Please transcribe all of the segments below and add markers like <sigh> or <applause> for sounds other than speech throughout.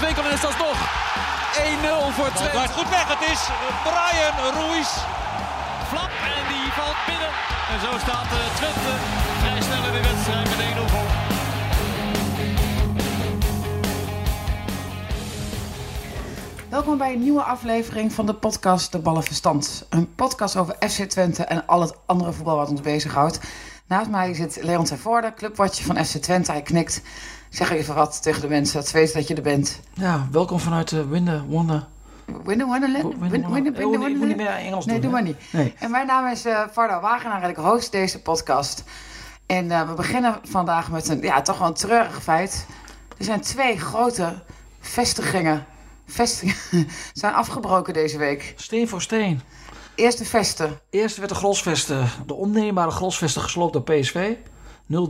Wolfswinkel en is dat nog 1-0 voor Twente. gaat goed weg. Het is Brian Ruiz. Flap en die valt binnen. En zo staat eh, Twente vrij snel in de wedstrijd met 1-0 voor. Welkom bij een nieuwe aflevering van de podcast De Ballenverstand. Een podcast over FC Twente en al het andere voetbal wat ons bezighoudt. Naast mij zit Leon Tervoorde, clubwatcher van FC Twente. Hij knikt. Zeg even wat tegen de mensen, dat ze weten dat je er bent. Ja, welkom vanuit de Winden Wonder. Wonderland? Winnen, Wonder- nee, ik moet niet meer Engels Nee, doen, doe hè? maar niet. Nee. En mijn naam is eh Varda Wagenaar en ik host deze podcast. En eh, we beginnen vandaag met een, ja, toch wel een treurig feit. Er zijn twee grote vestigingen, vestigingen <laughs> zijn afgebroken deze week. Steen voor steen. Eerste vesten. Eerst werd de Grosvesten, de onneembare Grosvesten gesloopt door PSV.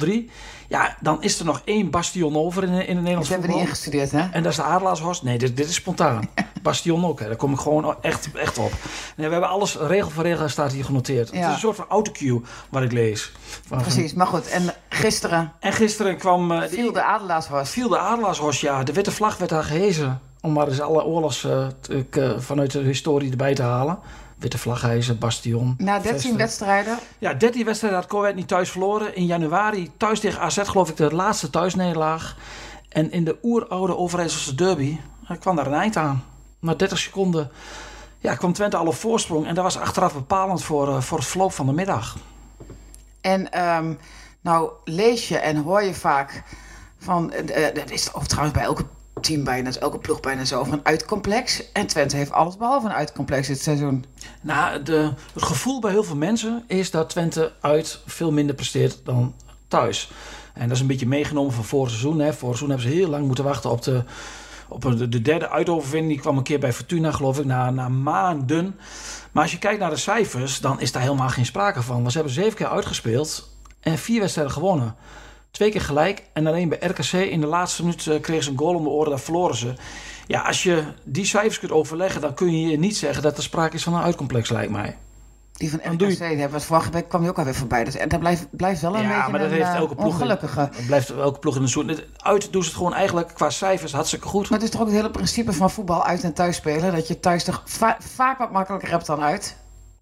0-3. Ja, dan is er nog één bastion over in, in het Dat Nederlands hebben we niet ingestudeerd, hè? En dat is de Adelaarshorst. Nee, dit, dit is spontaan. <laughs> Bastion ook, hè. daar kom ik gewoon echt, echt op. Nee, we hebben alles regel voor regel staat hier genoteerd. Het Ja. is een soort van autocue wat ik lees. Van- Precies, maar goed. En gisteren En gisteren kwam... eh, de- viel de Adelaarshorst. viel de Adelaarshorst, ja. De witte vlag werd daar gehezen. Om maar eens alle oorlogs eh, k- vanuit de historie erbij te halen. Witte vlag hezen, bastion. Na 13 vesten. wedstrijden. Ja, 13 wedstrijden had Corwet niet thuis verloren. In januari thuis tegen AZ geloof ik de laatste thuisnederlaag. En in de oeroude Overijsselse derby eh, kwam daar een eind aan. Na 30 seconden ja, kwam Twente al op voorsprong. En dat was achteraf bepalend voor, eh, voor het verloop van de middag. En ehm, nou lees je en hoor je vaak van... eh, eh, dat is ook trouwens bij elke team bijna, is elke ploeg bijna zo, van uitcomplex. En Twente heeft alles behalve een uitcomplex dit seizoen. Nou, de, het gevoel bij heel veel mensen is dat Twente uit veel minder presteert dan thuis. En dat is een beetje meegenomen van vorig seizoen. Hè. Vorig seizoen hebben ze heel lang moeten wachten op de, op de derde uitoverwinning. Die kwam een keer bij Fortuna, geloof ik, na, na maanden. Maar als je kijkt naar de cijfers, dan is daar helemaal geen sprake van. Want ze hebben zeven keer uitgespeeld en vier wedstrijden gewonnen. Twee keer gelijk en alleen bij RKC in de laatste minuut eh, kregen ze een goal om de oren, daar verloren ze. Ja, als je die cijfers kunt overleggen, dan kun je niet zeggen dat er sprake is van een uitcomplex, lijkt mij. Die van RKC, hebben we vorige week kwam je ook alweer voorbij. Dus, en dat blijft, blijft wel een ja, beetje maar dat een heeft eh, elke ploeg. ongelukkige. Dat blijft elke ploeg in de zoen. Uit doen ze het gewoon eigenlijk qua cijfers hartstikke goed. Maar het is toch ook het hele principe van voetbal uit en thuis spelen. Dat je thuis toch va- vaak wat makkelijker hebt dan uit.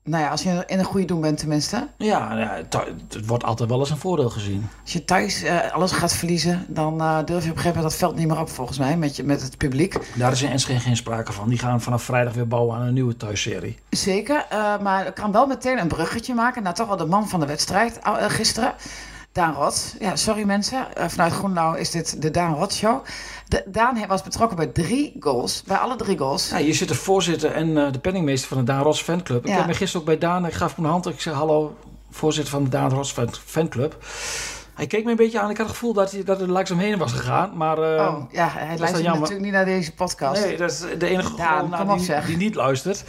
Nou ja, als je in een goede doen bent tenminste. Ja, ja het wordt altijd wel eens een voordeel gezien. Als je thuis eh, alles gaat verliezen, dan eh, durf je op een gegeven moment dat veld niet meer op volgens mij. Met, je, met het publiek. Daar is in Enschede geen sprake van. Die gaan vanaf vrijdag weer bouwen aan een nieuwe thuisserie. Zeker, eh, maar ik kan wel meteen een bruggetje maken naar toch wel de man van de wedstrijd gisteren. Daan Rot. Ja, sorry mensen. Eh, vanuit Groenlo is dit de Daan Rot Show. De, Daan was betrokken bij drie goals. Bij alle drie goals. Ja, hier zit de voorzitter en eh, de penningmeester van de Daan Ross fanclub. Ik Ja. heb me gisteren ook bij Daan, ik gaf hem een hand. Ik zei hallo, voorzitter van de Daan fan- fanclub. Hij keek me een beetje aan. Ik had het gevoel dat hij dat er langs hem heen was gegaan. Maar eh, oh, ja, hij luistert natuurlijk niet naar deze podcast. Nee, dat is de enige Daan, die niet luistert.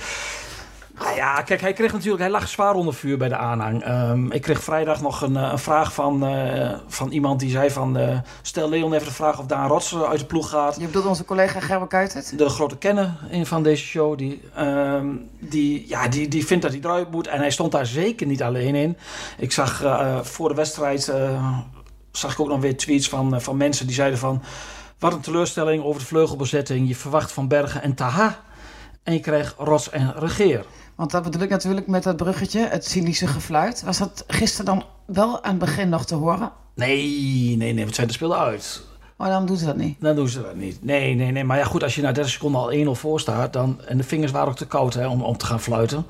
Nou ja, kijk, hij kreeg natuurlijk, hij lag zwaar onder vuur bij de aanhang. Ehm, ik kreeg vrijdag nog een, eh, een vraag van, eh, van iemand die zei van... eh, stel Leon even de vraag of Daan Rots uit de ploeg gaat. Je bedoelt onze collega Gerber Kuitert? De grote kenner in van deze show, die, ehm, die, ja, die, die vindt dat hij eruit moet. En hij stond daar zeker niet alleen in. Ik zag voor de wedstrijd zag ik ook nog weer tweets van, van mensen die zeiden van... Wat een teleurstelling over de vleugelbezetting. Je verwacht van Bergen en Taha. En je krijgt Rots en Regeer. Want dat bedoel ik natuurlijk met dat bruggetje, het cynische gefluit. Was dat gisteren dan wel aan het begin nog te horen? Nee, nee, nee, want Twente speelde uit. Maar dan doen ze dat niet. Dan doen ze dat niet. Nee, nee, nee. Maar ja, goed, als je na 30 seconden al 1-0 voor staat... Dan, en de vingers waren ook te koud hè, om, om te gaan fluiten.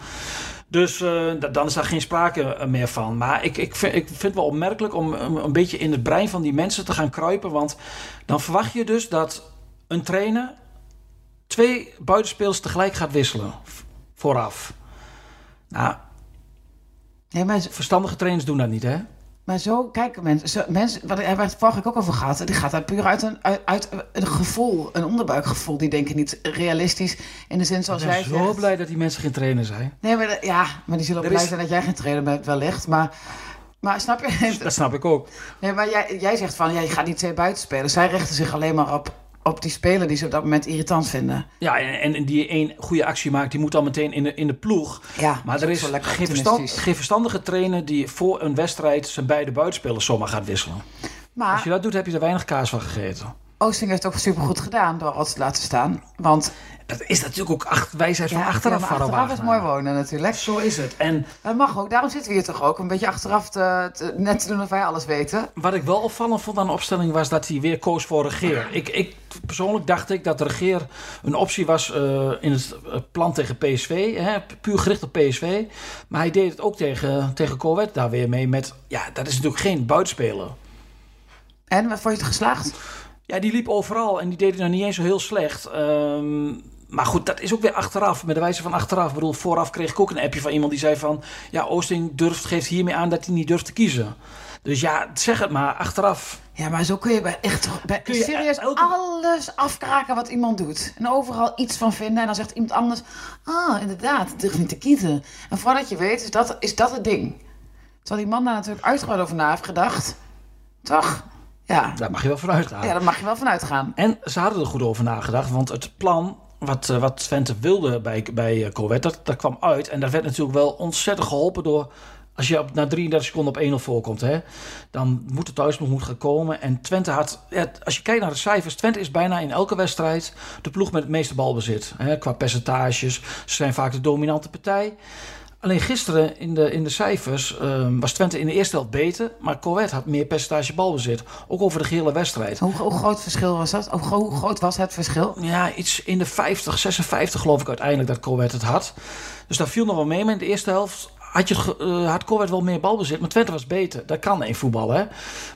Dus eh, da- dan is daar geen sprake eh, meer van. Maar ik, ik, vind, ik vind het wel opmerkelijk om een beetje in het brein van die mensen te gaan kruipen. Want dan verwacht je dus dat een trainer twee buitenspelers tegelijk gaat wisselen. Vooraf. Nou, Nee, maar, verstandige trainers doen dat niet, hè? maar zo kijken mensen. Zo, mensen wat, waar het vorige ook over gehad. Die gaat daar puur uit een, uit, uit een gevoel, een onderbuikgevoel. Die denken niet realistisch in de zin zoals Ik ben zo zegt. blij dat die mensen geen trainer zijn. Nee, maar, ja, maar die zullen ook blij is- zijn dat jij geen trainer bent, wellicht. Maar, maar snap je? Dat snap ik ook. Nee, maar jij, jij zegt van, ja, je gaat niet twee buitenspelers. Zij richten zich alleen maar op op die speler die ze op dat moment irritant vinden. Ja, en, en die één goede actie maakt, die moet dan meteen in de, in de ploeg. Ja, Maar er is geen, verstand, geen verstandige trainer die voor een wedstrijd zijn beide buitenspelers zomaar gaat wisselen. Als Maar je dat doet, heb je er weinig kaas van gegeten. Oosting heeft het ook supergoed gedaan door Rots te laten staan. Want Dat is natuurlijk ook acht, wijsheid van ja, achteraf. ja, van achteraf is mooi wonen natuurlijk. Zo is het. En Dat mag ook. Daarom zitten we hier toch ook. Een beetje achteraf te, te- net te doen of wij alles weten. wat ik wel opvallend vond aan de opstelling was dat hij weer koos voor regeer. Ik, ik, persoonlijk dacht ik dat de regeer een optie was eh, in het eh, plan tegen PSV. Hè, puur gericht op PSV. Maar hij deed het ook tegen, tegen Corvette daar weer mee met... Ja, dat is natuurlijk geen buitenspeler. En wat vond je het geslaagd? Ja, die liep overal en die deed het nou niet eens zo heel slecht. Ehm, maar goed, dat is ook weer achteraf. Met de wijze van achteraf. Ik bedoel, vooraf kreeg ik ook een appje van iemand die zei van... Ja, Oosting durft, geeft hiermee aan dat hij niet durft te kiezen. Dus ja, zeg het maar, achteraf. Ja, maar zo kun je bij echt bij, Kun je serieus elke- alles afkraken wat iemand doet. En overal iets van vinden. En dan zegt iemand anders... Ah, inderdaad, durf niet te kiezen. En voordat je weet, is dat, is dat het ding. Terwijl die man daar natuurlijk uitgebreid over na heeft gedacht. Toch? Ja, Daar mag je wel vanuit gaan. ja daar mag je wel van uitgaan. En ze hadden er goed over nagedacht, want het plan wat, eh, wat Twente wilde bij, bij eh, Corvette, dat, dat kwam uit. En dat werd natuurlijk wel ontzettend geholpen door... Als je op, na 33 seconden op 1-0 voorkomt, hè, dan moet het thuisnog moet gaan komen. En Twente had, ja, als je kijkt naar de cijfers, Twente is bijna in elke wedstrijd de ploeg met het meeste balbezit. Hè, qua percentages, ze zijn vaak de dominante partij. Alleen gisteren in de, in de cijfers ehm, was Twente in de eerste helft beter, maar Corvette had meer percentage balbezit. Ook over de gehele wedstrijd. Hoe, hoe groot verschil was dat? Hoe, gro- hoe groot was het verschil? Ja, iets in de 50, 56 geloof ik uiteindelijk dat Corvette het had. Dus daar viel nog wel mee. Maar in de eerste helft had, je, eh, had Corvette wel meer balbezit. Maar Twente was beter. Dat kan in voetbal, hè.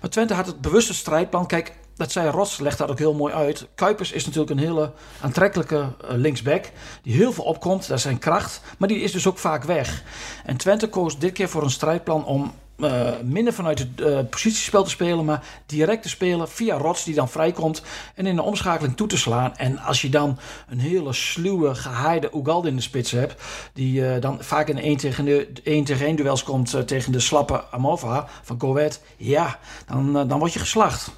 Maar Twente had het bewuste strijdplan. Kijk, dat zei Rots, legt dat ook heel mooi uit. Kuipers is natuurlijk een hele aantrekkelijke eh, linksback. Die heel veel opkomt, dat is zijn kracht. Maar die is dus ook vaak weg. En Twente koos dit keer voor een strijdplan om eh, minder vanuit het eh, positiespel te spelen, maar direct te spelen via Rots die dan vrijkomt en in de omschakeling toe te slaan. En als je dan een hele sluwe, gehaaide Ugalde in de spits hebt, die dan vaak in 1 tegen, de, 1 tegen 1 duels komt tegen de slappe Amova van Corvette, ja, dan, dan word je geslacht.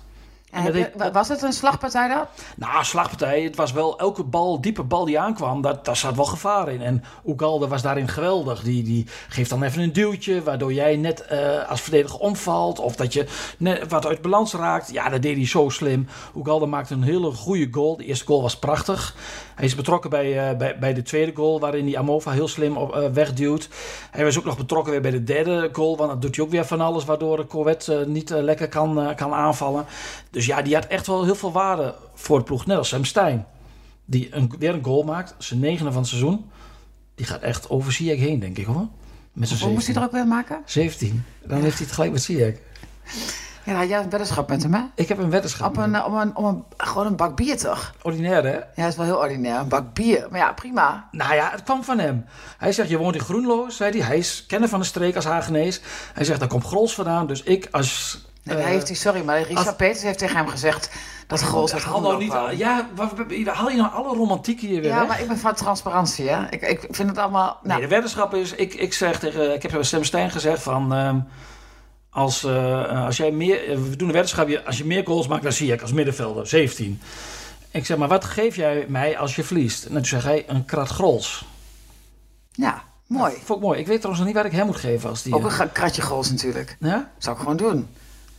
En dat was het een slagpartij dan? Nou, slagpartij. Het was wel elke bal, diepe bal die aankwam, dat, daar zat wel gevaar in. En Ugalde was daarin geweldig. Die, die geeft dan even een duwtje, waardoor jij net eh, als verdediger omvalt. Of dat je net wat uit balans raakt. Ja, dat deed hij zo slim. Ugalde maakte een hele goede goal. De eerste goal was prachtig. Hij is betrokken bij, eh, bij, bij de tweede goal, waarin hij Amova heel slim op, eh, wegduwt. Hij was ook nog betrokken weer bij de derde goal, want dan doet hij ook weer van alles, waardoor de Corvette niet lekker kan, kan aanvallen. Dus ja, die had echt wel heel veel waarde voor de ploeg. Net als Sam Stein, die een, weer een goal maakt, zijn negende van het seizoen. Die gaat echt over Ziyech heen, denk ik hoor. Met zijn Hoe moest hij er 17. ook weer maken? 17. Dan heeft hij het gelijk met Ziyech. Ja, nou, jij hebt een weddenschap met hem, hè? Ik heb een weddenschap. Op een, om een, om een, gewoon een bak bier, toch? Ordinair hè? Ja, dat is wel heel ordinair. Een bak bier. Maar ja, prima. Nou ja, het kwam van hem. Hij zegt, je woont in Groenlo, zei hij. Hij is kenner van de streek als Hagenees. Hij zegt, daar komt Grols vandaan. Dus ik als... Nee, eh, hij heeft sorry, maar Richard als- Peters heeft tegen hem gezegd dat Grols uit Haal nou niet... Ja, waar, haal je nou alle romantiek hier weer Ja, weg? maar ik ben van transparantie, hè? Ik, ik vind het allemaal... Nee, Nou, de weddenschap is, ik, ik zeg tegen, ik heb tegen Sam Stein gezegd van, ehm, als, eh, als jij meer, eh, we doen een weddenschap, als je meer goals maakt, dan zie ik als middenvelder, 17. Ik zeg, maar wat geef jij mij als je verliest? En toen zei hij, een krat grols. ja, mooi. Vond ik mooi. Ik weet trouwens nog niet wat ik hem moet geven als die... Ook eh, een gra- kratje Grols natuurlijk. ja? Zou ik gewoon doen.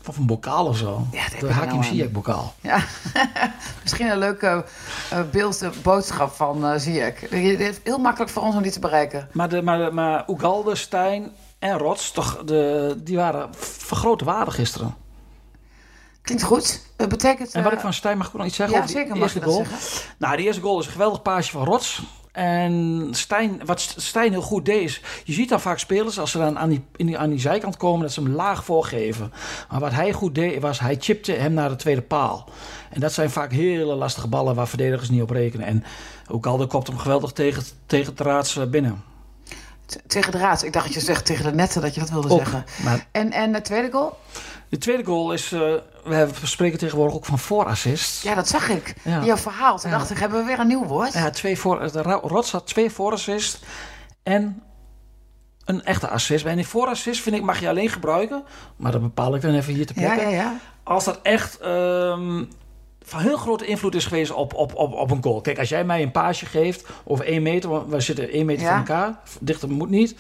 Of een bokaal of zo. Ja, dat de Hakim nou. Ziyech bokaal. Ja, <laughs> misschien een leuke eh beeld, boodschap van Ziyech. Het is heel makkelijk voor ons om die te bereiken. Maar, de, maar, maar Ugalde, Stijn en Rots, toch, de, die waren van grote waarde gisteren. Klinkt goed. Dat betekent... En wat eh, ik van Stijn mag ik ook nog iets zeggen Ja, over die zeker mag eerste goal. zeggen. Nou, de eerste goal is een geweldig paasje van Rots. En Stijn, wat Stijn heel goed deed is... Je ziet dan vaak spelers, als ze dan aan die, in die, aan die zijkant komen... dat ze hem laag voorgeven. Maar wat hij goed deed, was hij chipte hem naar de tweede paal. En dat zijn vaak hele lastige ballen... waar verdedigers niet op rekenen. En ook al kopt hem geweldig tegen, tegen het raads eh, binnen. T- Tegen de raad. Ik dacht dat je zegt tegen de netten dat je dat wilde Ook. zeggen. Maar En, en de tweede goal? De tweede goal is... eh, we spreken tegenwoordig ook van voorassist. Ja, dat zag ik. Ja. Jouw verhaal. Toen Ja. dacht ik, hebben we weer een nieuw woord? Ja, twee voor, Rots had twee voorassists en een echte assist. En die voorassist vind ik mag je alleen gebruiken, maar dat bepaal ik dan even hier te ja, plekke. ja. ja. Als dat echt ehm, van heel grote invloed is geweest op, op, op, op een goal. Kijk, als jij mij een paasje geeft over één meter, want we zitten één meter van elkaar, dichter moet niet.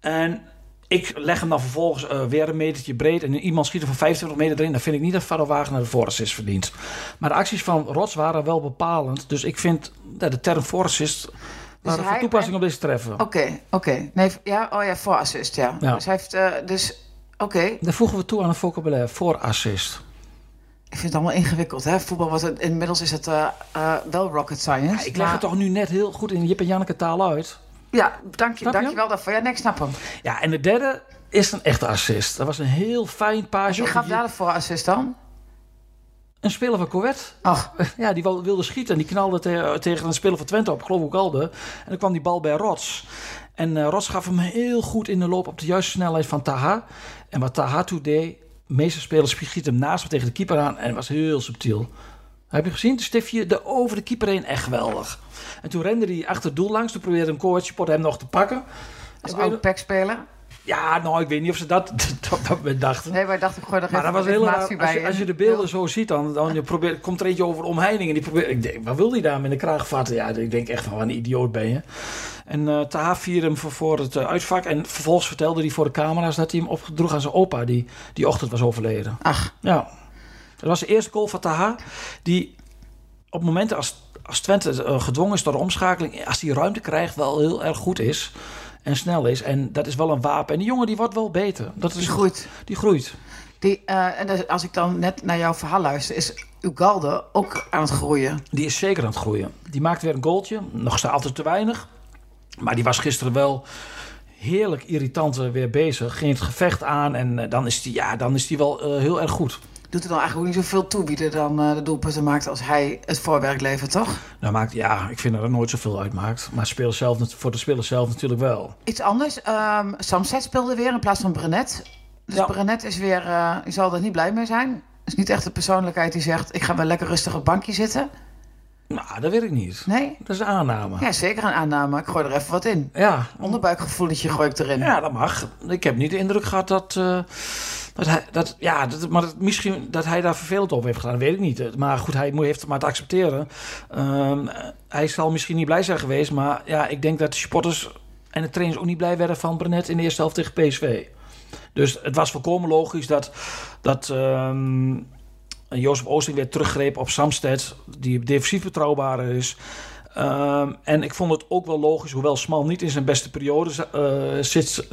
En ik leg hem dan vervolgens eh, weer een metertje breed en iemand schiet er van 25 meter erin, dan vind ik niet dat Faro Wagner de voorassist verdient. Maar de acties van Rots waren wel bepalend, dus ik vind de term voorassist van hij- toepassing op deze treffen. Oké, oké. Nee, ja, oh ja, voor assist, ja. Ja. Dus hij heeft, eh, dus, oké. Daar voegen we toe aan een vocabulaire, voorassist. Ik vind het allemaal ingewikkeld, hè. Voetbal, was het, inmiddels is het eh, wel rocket science. Ja, ik leg maar- het toch nu net heel goed in Jip en Janneke taal uit. Ja, dank je, dank je wel daarvoor. Ja, nee, ik snap hem. Ja, en de derde is een echte assist. Dat was een heel fijn paasje. Wie gaf die- daar de voor assist dan? Een speler van Corvette. Ach, <laughs> Ja, die wilde schieten en die knalde te- tegen een speler van Twente op, ik geloof ook Alde. En dan kwam die bal bij Rots. En eh, Rots gaf hem heel goed in de loop op de juiste snelheid van Taha. En wat Taha toen deed, de meeste spelers schieten hem naast hem tegen de keeper aan en het was heel subtiel. Heb je gezien? De stiftje de over de keeper heen, echt geweldig. En toen rende hij achter het doel langs, toen probeerde een coach Pot hem nog te pakken. als oud speler. Ja, nou, ik weet niet of ze dat op <laughs> dat moment dachten. Nee, wij dachten, ik gooi er Maar dat was heel raar. informatie Als bij je, als je de beelden zo ziet, dan, dan je probeert, komt er eentje over omheining. En die probeert, ik denk, wat wil die daar met de kraag vatten? Ja, ik denk echt van, wat een idioot ben je. En eh Taha vierde hem voor, voor het eh, uitvak. En vervolgens vertelde hij voor de camera's dat hij hem opdroeg aan zijn opa, die die ochtend was overleden. Ach, Ja. Dat was de eerste goal van Taha. Die op momenten als, als Twente eh, gedwongen is door de omschakeling, als hij ruimte krijgt, wel heel erg goed is. En snel is. En dat is wel een wapen. En die jongen die wordt wel beter. Dat is die groeit. Die groeit. Die, eh, en als ik dan net naar jouw verhaal luister, is Ugalde ook aan het groeien. Die is zeker aan het groeien. Die maakt weer een goaltje. Nog staat altijd te weinig. Maar die was gisteren wel heerlijk irritant eh, weer bezig. Ging het gevecht aan. En dan is die, ja, dan is die wel heel erg goed. Doet er dan eigenlijk ook niet zoveel toe wie er dan eh, de doelpunten maakt als hij het voorwerk levert, toch? Nou, maakt, ja, ik vind dat er nooit zoveel uitmaakt. Maar zelf, voor de speler zelf natuurlijk wel. Iets anders. ehm Samset speelde weer in plaats van Brenet. Dus Ja. Brenet is weer, eh die zal er niet blij mee zijn. is niet echt de persoonlijkheid die zegt, ik ga wel lekker rustig op het bankje zitten. Nou, dat weet ik niet. Nee? Dat is een aanname. Ja, zeker een aanname. Ik gooi er even wat in. Ja, Onderbuikgevoeletje gooi ik erin. ja, dat mag. Ik heb niet de indruk gehad dat... eh, dat hij, dat, ja, dat, maar misschien dat hij daar vervelend over heeft gedaan, weet ik niet. Maar goed, hij heeft het maar te accepteren. Ehm, hij zal misschien niet blij zijn geweest, maar ja, ik denk dat de supporters en de trainers ook niet blij werden van Brenet in de eerste helft tegen PSV. Dus het was volkomen logisch dat, dat ehm, Jozef Oosting weer teruggreep op Samsted, die defensief betrouwbaar is. Ehm, en ik vond het ook wel logisch, hoewel Smal niet in zijn beste periode eh, zit,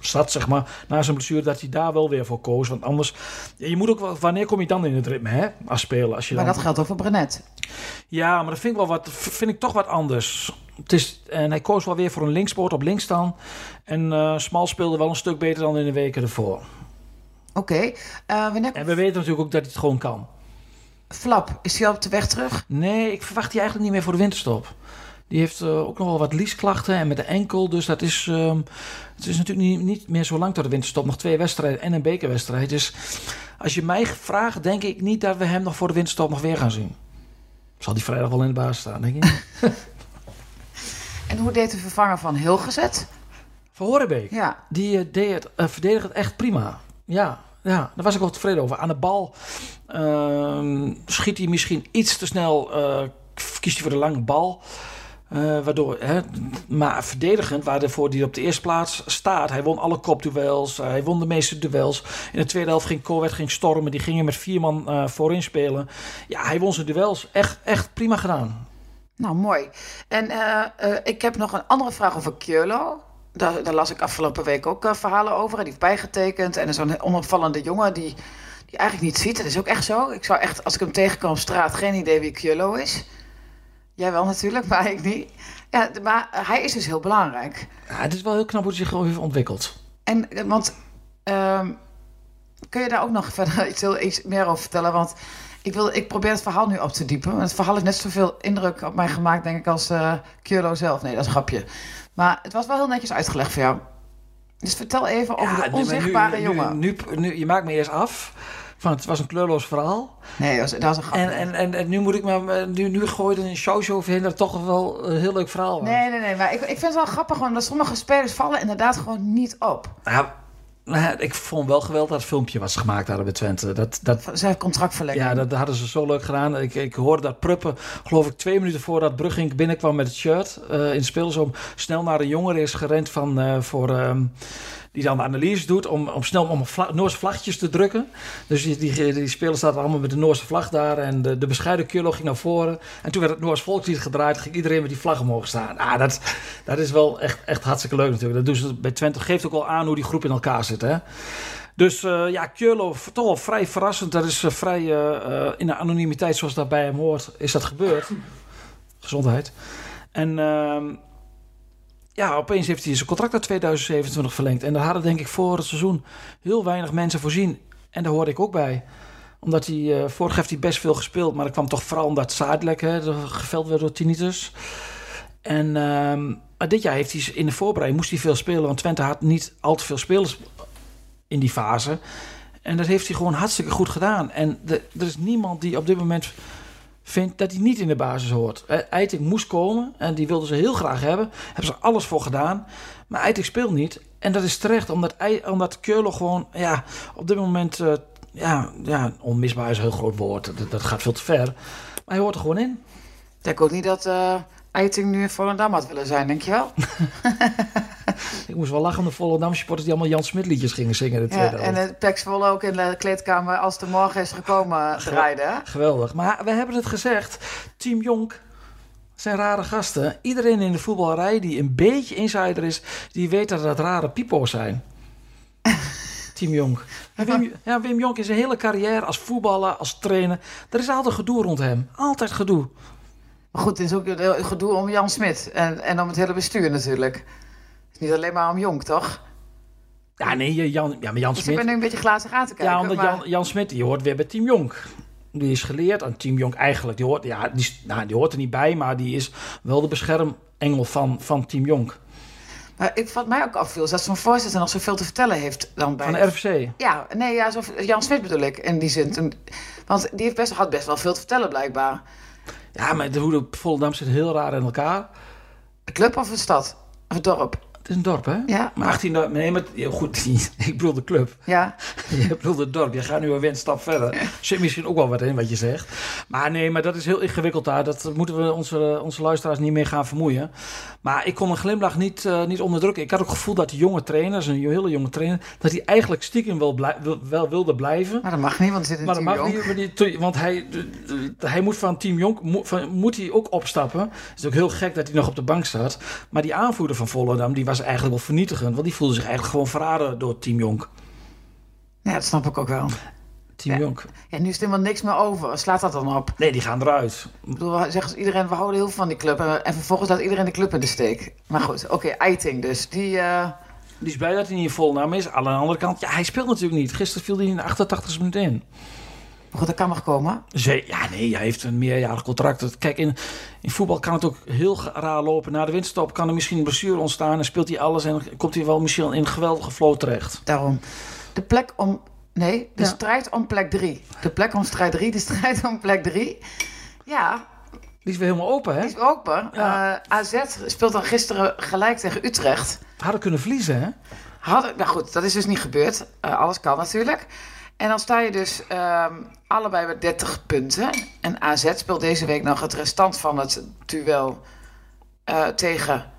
zat, zeg maar, na zijn blessure, dat hij daar wel weer voor koos. Want anders, je moet ook wel, wanneer kom je dan in het ritme, hè, als speler? Als je Maar dan, dat geldt ook voor Brenet. ja, maar dat vind ik wel wat, vind ik toch wat anders. Het is, en hij koos wel weer voor een linkspoort op links. En eh Smal speelde wel een stuk beter dan in de weken ervoor. Oké. Eh, wanneer En we weten natuurlijk ook dat hij het gewoon kan. Flap, is hij al op de weg terug? Nee, ik verwacht die eigenlijk niet meer voor de winterstop. Die heeft eh, ook nog wel wat liesklachten en met de enkel. Dus dat is, ehm, het is natuurlijk niet, niet meer zo lang tot de winterstop. Nog twee wedstrijden en een bekerwedstrijd. Dus als je mij vraagt, denk ik niet dat we hem nog voor de winterstop nog weer gaan zien. Zal die vrijdag wel in de baas staan, denk ik. <laughs> En hoe deed de vervanger van Hilgezet? Van Horenbeek. Ja. Die eh, deed het, eh, verdedigde het echt prima. Ja, ja, daar was ik wel tevreden over. Aan de bal ehm, schiet hij misschien iets te snel. eh, kiest hij voor de lange bal. Eh, waardoor, hè, maar verdedigend, waarvoor hij op de eerste plaats staat. Hij won alle kopduels. hij won de meeste duels. In de tweede helft ging Corwet ging stormen. Die gingen met vier man eh, voorin spelen. Ja, hij won zijn duels. Echt, echt prima gedaan. Nou, mooi. En ik heb nog een andere vraag over Keulo. Daar, daar las ik afgelopen week ook eh, verhalen over. Die heeft bijgetekend. En zo'n onopvallende jongen die, die eigenlijk niet ziet. Dat is ook echt zo. Ik zou echt, als ik hem tegenkom op straat, geen idee wie Keulo is. Jij wel natuurlijk, maar ik niet. Ja, maar hij is dus heel belangrijk. Ja, het is wel heel knap hoe hij zich heeft ontwikkeld. En, eh, want, ehm, kun je daar ook nog <laughs> verder iets, heel, iets meer over vertellen? Want ik, wil, ik probeer het verhaal nu op te diepen. Het verhaal heeft net zoveel indruk op mij gemaakt, denk ik, als eh Keulo zelf. Nee, dat is een grapje. Maar het was wel heel netjes uitgelegd voor jou. Dus vertel even over Ja, de maar onzichtbare nu, jongen. Nu, nu, je maakt me eerst af. Van, het was een kleurloos verhaal. Nee, dat was, dat was een grapje. En, en, en, en nu moet ik me. Nu, nu gooi je een showshow overheen dat toch wel een heel leuk verhaal was. Nee, nee, nee. Maar ik, ik vind het wel grappig, omdat sommige spelers vallen inderdaad gewoon niet op. Nou, nou, ik vond wel geweldig dat het filmpje was gemaakt hadden bij Twente. Dat, dat, Zijn contractverlenging. ja, dat hadden ze zo leuk gedaan. Ik, ik hoorde dat Pruppen, geloof ik, twee minuten voordat Brugging binnenkwam met het shirt eh, in de speelsom, snel naar een jongere is gerend van, eh, voor, ehm, die dan de analyse doet om, om snel om Noorse vlaggetjes te drukken. Dus die, die, die spelers zaten allemaal met de Noorse vlag daar en de, de bescheiden Kurlo ging naar voren. En toen werd het Noors volkslied gedraaid, ging iedereen met die vlag omhoog staan. Ah, dat, dat is wel echt, echt hartstikke leuk natuurlijk. Dat doen ze bij Twente. Geeft ook wel aan hoe die groep in elkaar zit, hè. Dus eh, ja, Kjurlo, toch vrij verrassend. Dat is eh, vrij eh, in de anonimiteit zoals dat bij hem hoort, is dat gebeurd. Gezondheid. En ehm, ja, opeens heeft hij zijn contract tot 2027 verlengd. En daar hadden denk ik voor het seizoen heel weinig mensen voorzien. En daar hoorde ik ook bij. Omdat hij, eh, vorig heeft hij best veel gespeeld. Maar dat kwam toch vooral omdat Zadelijk geveld werd door tinnitus. En ehm, dit jaar heeft hij in de voorbereiding moest hij veel spelen. Want Twente had niet al te veel spelers in die fase. En dat heeft hij gewoon hartstikke goed gedaan. En er is niemand die op dit moment vindt dat hij niet in de basis hoort. Eh, Eiting moest komen en die wilden ze heel graag hebben. Hebben ze alles voor gedaan. Maar Eiting speelt niet. En dat is terecht, omdat, omdat Keurlo gewoon ja, op dit moment... eh, ja, ja, onmisbaar is een heel groot woord. Dat, dat gaat veel te ver. Maar hij hoort er gewoon in. Ik denk ook niet dat eh Eiting nu in Volendam had willen zijn, denk je wel? <laughs> <laughs> Ik moest wel lachen om de Volendam supporters die allemaal Jan Smit liedjes gingen zingen. in De Ja, tweede en helft. het Pek Zwolle ook in de kleedkamer als de morgen is gekomen draaide. Geweldig. Maar we hebben het gezegd. Team Jonk zijn rare gasten. Iedereen in de voetballerij die een beetje insider is, die weet dat dat rare pipo's zijn. <laughs> Team Jonk. En Wim, ja, Wim Jonk in zijn hele carrière als voetballer, als trainer. Er is altijd gedoe rond hem. Altijd gedoe. Maar goed, het is ook gedoe om Jan Smit en, en om het hele bestuur natuurlijk. Het is niet alleen maar om Jong, toch? Ja, nee, Jan, ja, maar Jan Dus ik ben Smit. nu een beetje glazig aan te kijken. Ja, omdat maar- Jan, Jan Smit, die hoort weer bij Team Jonk. Die is geleerd aan Team Jonk eigenlijk. Die hoort, ja, die, nou, die hoort er niet bij, maar die is wel de beschermengel van, van Team Jonk. Maar ik, wat mij ook afviel, is dat zo'n voorzitter nog zoveel te vertellen heeft dan bij... Van de RFC. Ja, nee, ja, zo, Jan Smit bedoel ik in die zin. Toen, want die heeft best, had best wel veel te vertellen blijkbaar. Ja, maar de, hoe de Volendam zit heel raar in elkaar. De club of de stad? Of het dorp? Het is een dorp, hè? Ja. Maar 18, dorp- nee, maar goed, <laughs> ik bedoel de club. Ja, <laughs> Je bedoelt het dorp. Je gaat nu weer een stap verder. Zit misschien ook wel wat in wat je zegt. Maar nee, maar dat is heel ingewikkeld daar. Dat moeten we onze, onze luisteraars niet meer gaan vermoeien. Maar ik kon een glimlach niet, eh, niet onderdrukken. Ik had ook het gevoel dat die jonge trainer, dat is een hele jonge trainer, dat hij eigenlijk stiekem wel, blij- wel wilde blijven. maar dat mag niet, want er zit Maar dat mag Jong. niet, want hij, hij moet van Team Jonk moet, van, moet hij ook opstappen. Het is ook heel gek dat hij nog op de bank staat. Maar die aanvoerder van Volendam die was eigenlijk wel vernietigend. Want die voelde zich eigenlijk gewoon verraden door Team Jonk. Ja, dat snap ik ook wel. Team Ja. Jonk. Ja, nu is er helemaal niks meer over. Slaat dat dan op? Nee, die gaan eruit. Ik bedoel, zeggen ze iedereen, we houden heel veel van die club. En, en vervolgens laat iedereen de club in de steek. Maar goed, oké, Eiting dus. Die, eh, Die is blij dat hij niet in Volendam is. Aan de andere kant, ja, hij speelt natuurlijk niet. Gisteren viel hij in de 88 minuut in. Maar goed, dat kan nog komen. Zee, ja, nee, hij heeft een meerjarig contract. Kijk, in, in voetbal kan het ook heel raar lopen. Na de winterstop kan er misschien een blessure ontstaan. En speelt hij alles en komt hij wel misschien in een geweldige flow terecht. Daarom. De plek om... Nee, de Ja. strijd om plek 3. De plek om strijd 3, de <laughs> strijd om plek 3. Ja, Die is weer helemaal open, hè? die is open. Ja. Eh, AZ speelt dan gisteren gelijk tegen Utrecht. Hadden kunnen verliezen, hè? Hadden, nou goed, dat is dus niet gebeurd. Eh, alles kan natuurlijk. En dan sta je dus ehm, allebei met 30 punten. En AZ speelt deze week nog het restant van het duel eh, tegen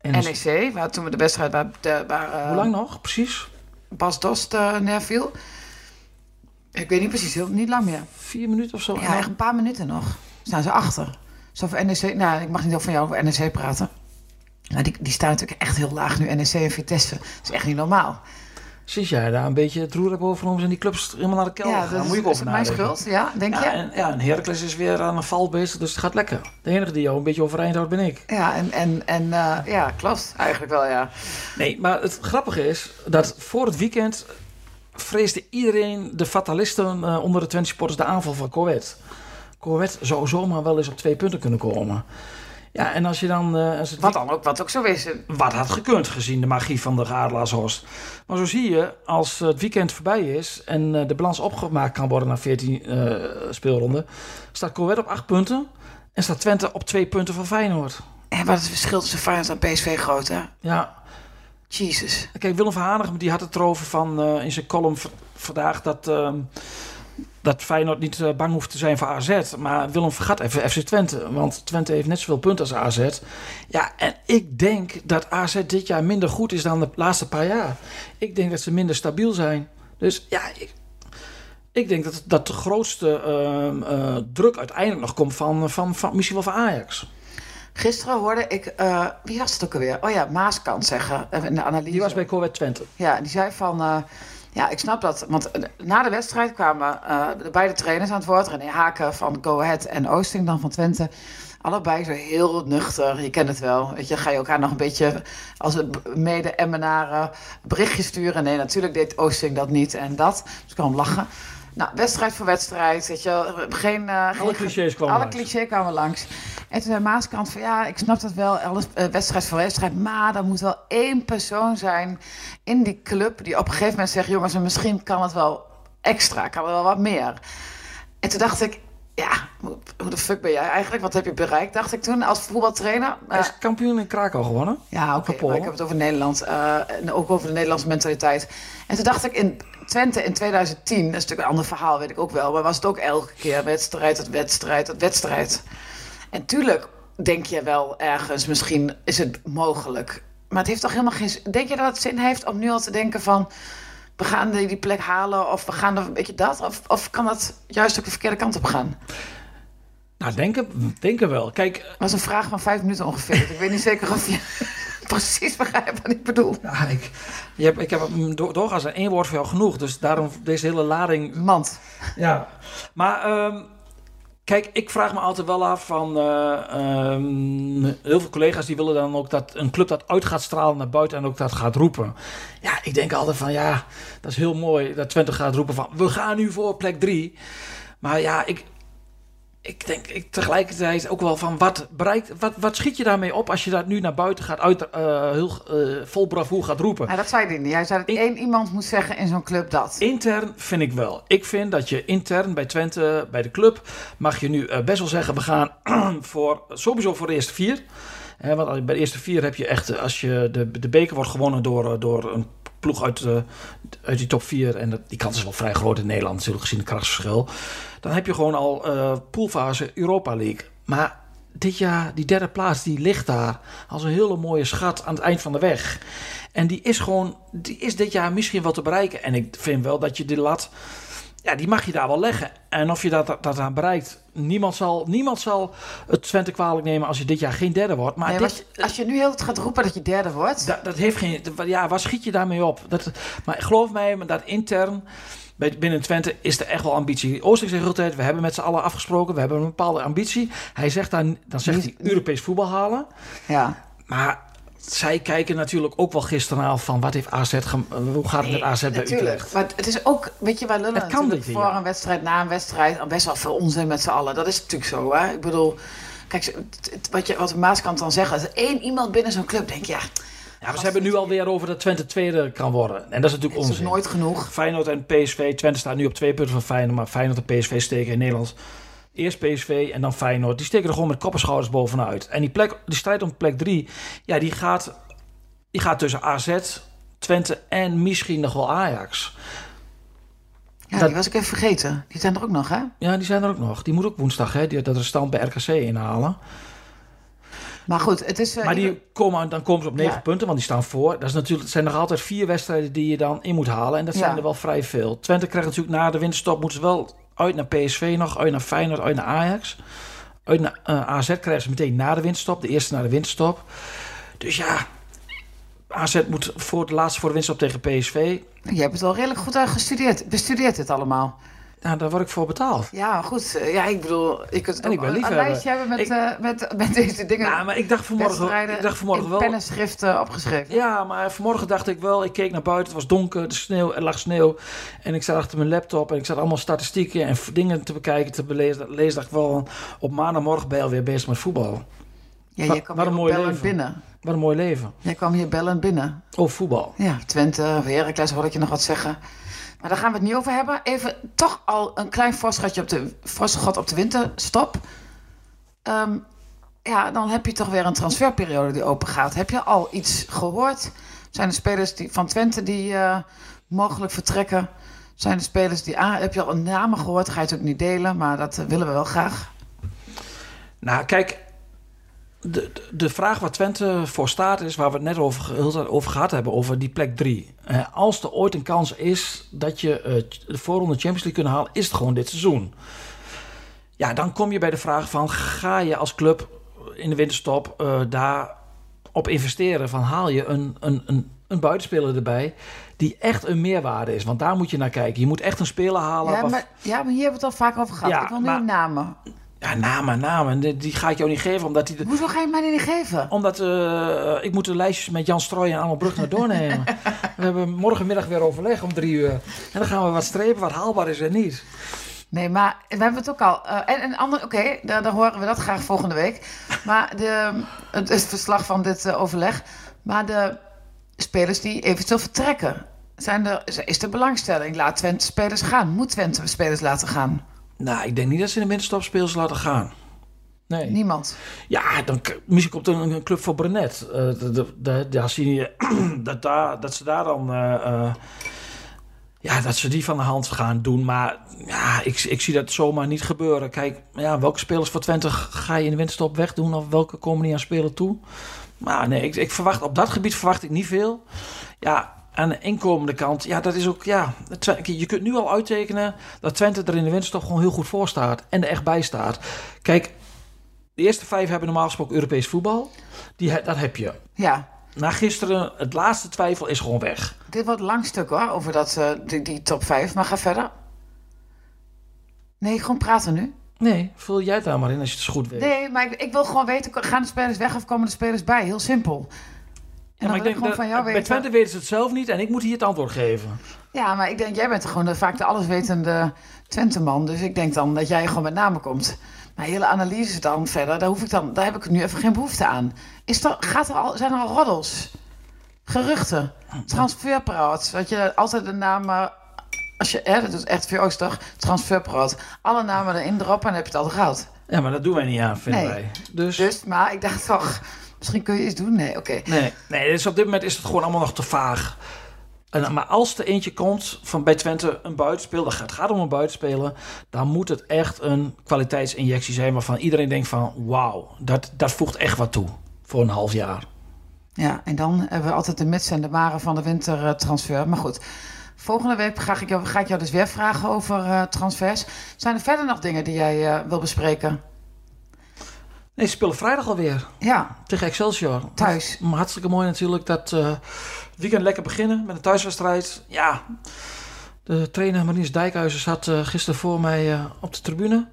En NEC. Waar toen we de wedstrijd waar, de, waar eh, Hoe lang nog, precies? Bas Dost eh neerviel. Ik weet niet precies, heel, niet lang meer. Vier minuten of zo? Ja, echt een paar minuten nog. Staan ze achter. Zo voor NEC, nou, ik mag niet over van jou over NEC praten. Maar die, die staan natuurlijk echt heel laag nu, NEC en Vitesse. Dat is echt niet normaal. Sinds jij daar een beetje het roer hebt overgenomen, zijn die clubs helemaal naar de kelder Ja, gegaan. dat Moet je ook is mijn schuld, ja, denk Ja, je? en, ja, en Heracles is weer aan een val bezig, dus het gaat lekker. De enige die jou een beetje overeind houdt, ben ik. Ja, en, en, en eh, ja, klopt. Eigenlijk wel, ja. Nee, maar het grappige is dat voor het weekend vreesde iedereen, de fatalisten eh, onder de Twente supporters, de aanval van Corvette. Corvette zou zomaar wel eens op twee punten kunnen komen. Ja, en als je dan... eh, als het Wat dan ook, wat ook zo is. wat had gekund gezien de magie van de Gaarlaashorst. Maar zo zie je, als het weekend voorbij is en eh, de balans opgemaakt kan worden na 14 eh speelronden, staat Corvette op 8 punten en staat Twente op 2 punten van Feyenoord. En wat is het verschil tussen Feyenoord en PSV groot, hè? Ja, Jezus. Kijk, Willem van Hanegem die had het erover van, eh, in zijn column vandaag dat, ehm, dat Feyenoord niet eh, bang hoeft te zijn voor AZ. Maar Willem vergat even FC Twente, want Twente heeft net zoveel punten als AZ. Ja, en ik denk dat AZ dit jaar minder goed is dan de laatste paar jaar. Ik denk dat ze minder stabiel zijn. Dus ja, ik, ik denk dat, dat de grootste ehm, eh, druk uiteindelijk nog komt van, van, van misschien wel van Ajax. Gisteren hoorde ik, eh, wie was het ook alweer? Oh ja, Maaskant zeggen in de analyse. Die was bij Corvette Twente. Ja, die zei van, ja, ik snap dat. Want eh, na de wedstrijd kwamen eh, de beide trainers aan het woord. René Haken van Go Ahead en Oosting dan van Twente. Allebei zo heel nuchter, je kent het wel. Weet je, ga je elkaar nog een beetje als mede-emmenaren berichtjes sturen? Nee, natuurlijk deed Oosting dat niet en dat. Dus ik hem lachen. Nou, wedstrijd voor wedstrijd, weet je wel. Geen, eh, geen, clichés kwamen alle langs. clichés kwamen langs. En toen zei Maaskant van ja, ik snap dat wel, alles, eh, wedstrijd voor wedstrijd. Maar er moet wel één persoon zijn in die club die op een gegeven moment zegt: jongens, en misschien kan het wel extra, kan er wel wat meer. En toen dacht ik, ja, hoe de fuck ben jij eigenlijk? Wat heb je bereikt, dacht ik toen als voetbaltrainer? Hij Eh, is kampioen in Krakau gewonnen. ja, oké, maar ik heb het over Nederland eh, en ook over de Nederlandse mentaliteit. En toen dacht ik in Twente in 2010, dat is natuurlijk een ander verhaal, weet ik ook wel, maar was het ook elke keer wedstrijd, tot wedstrijd, tot wedstrijd. En tuurlijk denk je wel ergens, misschien is het mogelijk. Maar het heeft toch helemaal geen zin. Denk je dat het zin heeft om nu al te denken van. We gaan die plek halen of we gaan een beetje dat? Of, of kan dat juist ook de verkeerde kant op gaan? Nou, denken, denken wel. Kijk, Dat was een vraag van vijf minuten ongeveer. ik weet niet zeker of je <laughs> precies begrijpt wat ik bedoel. ja, ik, je hebt, ik heb door, doorgaans één woord voor jou genoeg. Dus daarom deze hele lading. Mand. Ja. Maar ehm, kijk, ik vraag me altijd wel af van... eh, ehm, heel veel collega's die willen dan ook dat een club dat uit gaat stralen naar buiten... en ook dat gaat roepen. Ja, ik denk altijd van ja, dat is heel mooi dat Twente gaat roepen van... we gaan nu voor plek drie. Maar ja, ik... Ik denk ik tegelijkertijd ook wel van wat bereikt, wat, wat schiet je daarmee op als je dat nu naar buiten gaat uit, eh, heel eh, vol bravoer gaat roepen? Nou, dat zei hij niet. Hij zei dat één iemand moet zeggen in zo'n club dat. Intern vind ik wel. Ik vind dat je intern bij Twente, bij de club, mag je nu eh, best wel zeggen: we gaan <clears throat> voor sowieso voor de eerste vier. Hè, want bij de eerste vier heb je echt, als je de, de beker wordt gewonnen door, door een ploeg uit, eh, uit die top 4, en dat, die kans is wel vrij groot in Nederland, natuurlijk gezien het krachtsverschil. Dan heb je gewoon al eh poolfase Europa League. Maar dit jaar, die derde plaats, die ligt daar als een hele mooie schat aan het eind van de weg. En die is gewoon, die is dit jaar misschien wel te bereiken. En ik vind wel dat je die lat, ja, die mag je daar wel leggen. En of je dat, dat aan bereikt, niemand zal, niemand zal het Twente kwalijk nemen als je dit jaar geen derde wordt. Maar Nee, dit, als, je, als je nu heel het gaat roepen dat je derde wordt. dat, dat heeft geen. Ja, waar schiet je daarmee op? Dat, maar geloof mij, maar dat intern. bij- Binnen Twente is er echt wel ambitie. Oosting zegt altijd: we hebben met z'n allen afgesproken, we hebben een bepaalde ambitie. Hij zegt dan, dan zegt hij Europees voetbal halen. Ja. Maar zij kijken natuurlijk ook wel gisteravond van wat heeft AZ, hoe gaat het met AZ bij Natuurlijk. Utrecht? Maar het is ook, weet je, wij lullen Het kan dit, voor ja. een wedstrijd, na een wedstrijd, al best wel veel onzin met z'n allen. Dat is natuurlijk zo, hè. Ik bedoel, kijk, wat, je, wat de Maaskant dan zegt, als er één iemand binnen zo'n club denkt, ja, Ja, maar ze hebben nu alweer over dat Twente tweede kan worden. En dat is natuurlijk het is onzin. nooit genoeg. Feyenoord en PSV. Twente staat nu op twee punten van Feyenoord. Maar Feyenoord en PSV steken in Nederland. Eerst PSV en dan Feyenoord. Die steken er gewoon met kop en schouders bovenuit. En die, plek, die strijd om plek drie, ja, die gaat, die gaat tussen AZ, Twente en misschien nog wel Ajax. Ja, Dat- die was ik even vergeten. Die zijn er ook nog, hè? Ja, die zijn er ook nog. Die moet ook woensdag hè, die, dat restant bij RKC inhalen. Maar goed, het is... eh, Maar die komen, dan komen ze op negen Ja. punten, want die staan voor. Dat is natuurlijk, het zijn nog altijd vier wedstrijden die je dan in moet halen. En dat zijn Ja. er wel vrij veel. Twente krijgt natuurlijk na de winterstop moeten ze wel uit naar PSV nog, uit naar Feyenoord, uit naar Ajax. Uit naar eh, AZ krijgen ze meteen na de winterstop, de eerste na de winterstop. Dus ja, AZ moet voor de laatste voor de winterstop tegen PSV. Je hebt het wel redelijk goed uitgestudeerd. Bestudeerd dit allemaal. Nou, daar word ik voor betaald. Ja, goed. eh, Ja, ik bedoel, je kunt En ik ben een- lijstje hebben met, Ik- eh, met, met deze dingen. Ja, maar ik dacht vanmorgen, ik dacht vanmorgen wel... pen en schrift eh, opgeschreven. Ja, maar vanmorgen dacht ik wel, ik keek naar buiten, het was donker, de sneeuw, er lag sneeuw. En ik zat achter mijn laptop en ik zat allemaal statistieken en dingen te bekijken, te belezen. Lees dacht ik wel, op maandagmorgen ben je alweer bezig met voetbal. Ja, Wat- jij kwam wat een hier mooi bellen leven. binnen. Wat een mooi leven. Jij kwam hier bellen binnen. Oh, voetbal. Ja, Twente. Ik hoorde ik je nog wat zeggen. Maar daar gaan we het niet over hebben. Even toch al een klein voorschotje op de, voorschot op de winterstop. Ehm, ja, dan heb je toch weer een transferperiode die open gaat. Heb je al iets gehoord? Zijn er spelers die, van Twente die uh, mogelijk vertrekken? Zijn er spelers die aan... Heb je al een namen gehoord? Ga je het ook niet delen, maar dat uh, willen we wel graag. Nou, kijk, de, de vraag waar Twente voor staat is waar we het net over, over gehad hebben, over die plek 3. Uh, als er ooit een kans is dat je uh, de voorronde Champions League kunnen halen, is het gewoon dit seizoen. Ja, dan kom je bij de vraag van, ga je als club in de winterstop uh, daar op investeren? Van haal je een, een, een, een buitenspeler erbij die echt een meerwaarde is? Want daar moet je naar kijken. Je moet echt een speler halen. Ja, maar, ja, maar hier hebben we het al vaak over gehad. Ja, ik wil nu maar, namen. Ja, namen, namen. Die, die, ga ik jou niet geven. Omdat die de... Hoezo ga je mij niet geven? Omdat uh, ik moet de lijstjes met Jan Strooij en allemaal Brug naar doornemen. <laughs> we hebben morgenmiddag weer overleg om drie uur. En dan gaan we wat strepen wat haalbaar is en niet. Nee, maar we hebben het ook al. Uh, en een ander, oké, okay, dan, dan, horen we dat graag volgende week. Maar de, het, het verslag van dit uh, overleg. Maar de spelers die eventueel vertrekken. Zijn er, is er belangstelling? Laat Twente spelers gaan. Moet Twente spelers laten gaan? Nou, ik denk niet dat ze in de winterstop spelers laten gaan. Nee. Niemand? Ja, dan, misschien komt er een, een club voor Brenet. Uh, daar zie je dat, daar, dat ze daar dan... Uh, ja, dat ze die van de hand gaan doen. Maar ja, ik, ik zie dat zomaar niet gebeuren. Kijk, ja, welke spelers voor Twente ga je in de winterstop wegdoen? Of welke komen niet aan spelen toe? Maar nee, ik, ik verwacht, op dat gebied verwacht ik niet veel. Ja, aan de inkomende kant, ja, dat is ook, ja, je kunt nu al uittekenen dat Twente er in de winterstop gewoon heel goed voor staat en er echt bij staat. Kijk, de eerste vijf hebben normaal gesproken Europees voetbal. Die, dat heb je. Ja. Na gisteren, het laatste twijfel is gewoon weg. Dit wordt een lang stuk hoor, over dat, uh, die, die top 5. Maar ga verder. Nee, gewoon praten nu. Nee, vul jij het daar maar in als je het zo goed weet. Nee, maar ik, ik wil gewoon weten, gaan de spelers weg of komen de spelers bij? Heel simpel. En ja, maar ik denk dat, van jou weten... bij Twente weten ze het zelf niet en ik moet hier het antwoord geven. Ja, maar ik denk, jij bent gewoon de, vaak de alleswetende Twente-man. Dus ik denk dan dat jij gewoon met name komt. Maar hele analyse dan verder, daar, hoef ik dan, daar heb ik nu even geen behoefte aan. Is er, gaat er al, zijn er al roddels? Geruchten? Transferpraat? Dat je altijd de namen... Als je, hè, dat is echt voor toch? Transferpraat. Alle namen erin droppen en dan heb je het al gehad. Ja, maar dat doen wij niet aan, vinden nee. wij. Dus... dus, maar ik dacht toch... Misschien kun je iets doen? Nee, oké. Okay. Nee, nee dus op dit moment is het gewoon allemaal nog te vaag. En, maar als er eentje komt van bij Twente een buitenspeler, het gaat om een buitenspeler, dan moet het echt een kwaliteitsinjectie zijn waarvan iedereen denkt van wauw, dat, dat voegt echt wat toe voor een half jaar. Ja, en dan hebben we altijd de mits en de maren van de wintertransfer. Maar goed, volgende week ga ik, jou, ga ik jou dus weer vragen over uh, transfers. Zijn er verder nog dingen die jij uh, wil bespreken? Nee, ze spelen vrijdag alweer. Ja. Tegen Excelsior. Thuis. Maar hartstikke mooi natuurlijk dat uh, weekend lekker beginnen met een thuiswedstrijd. Ja, de trainer Marines Dijkhuizen zat uh, gisteren voor mij uh, op de tribune.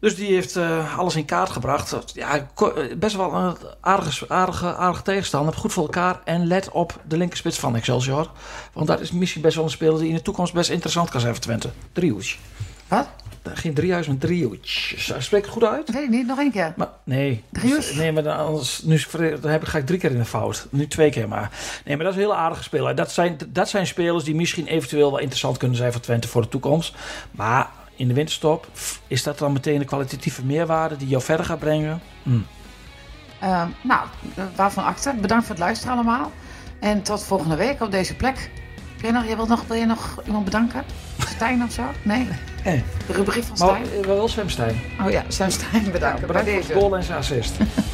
Dus die heeft alles in kaart gebracht. Ja, best wel een aardige, aardige, aardige tegenstander. Goed voor elkaar. En let op de linkerspits van Excelsior. Want dat is misschien best wel een speler die in de toekomst best interessant kan zijn voor Twente. Driehoes. Wat? Geen driehuis, maar driehoes. Spreek het goed uit? Weet ik niet, nog één keer. Maar, nee. Driehoes? Nee, maar dan, anders, nu dan heb ik, ga ik drie keer in de fout. Nu twee keer maar. Nee, maar dat is een heel aardige speler. Dat zijn, dat zijn spelers die misschien eventueel wel interessant kunnen zijn voor Twente voor de toekomst. Maar in de winterstop, is dat dan meteen een kwalitatieve meerwaarde die jou verder gaat brengen? Hm. Uh, nou, waarvan acte. Bedankt voor het luisteren allemaal. En tot volgende week op deze plek. Wilt nog, wil je nog iemand bedanken? Stijn of zo? Nee. nee. De rubriek van Stijn? Maar wel Sam Stijn. Oh ja, Sam Stijn bedanken. Ja, bedankt voor het goal en zijn assist. <laughs>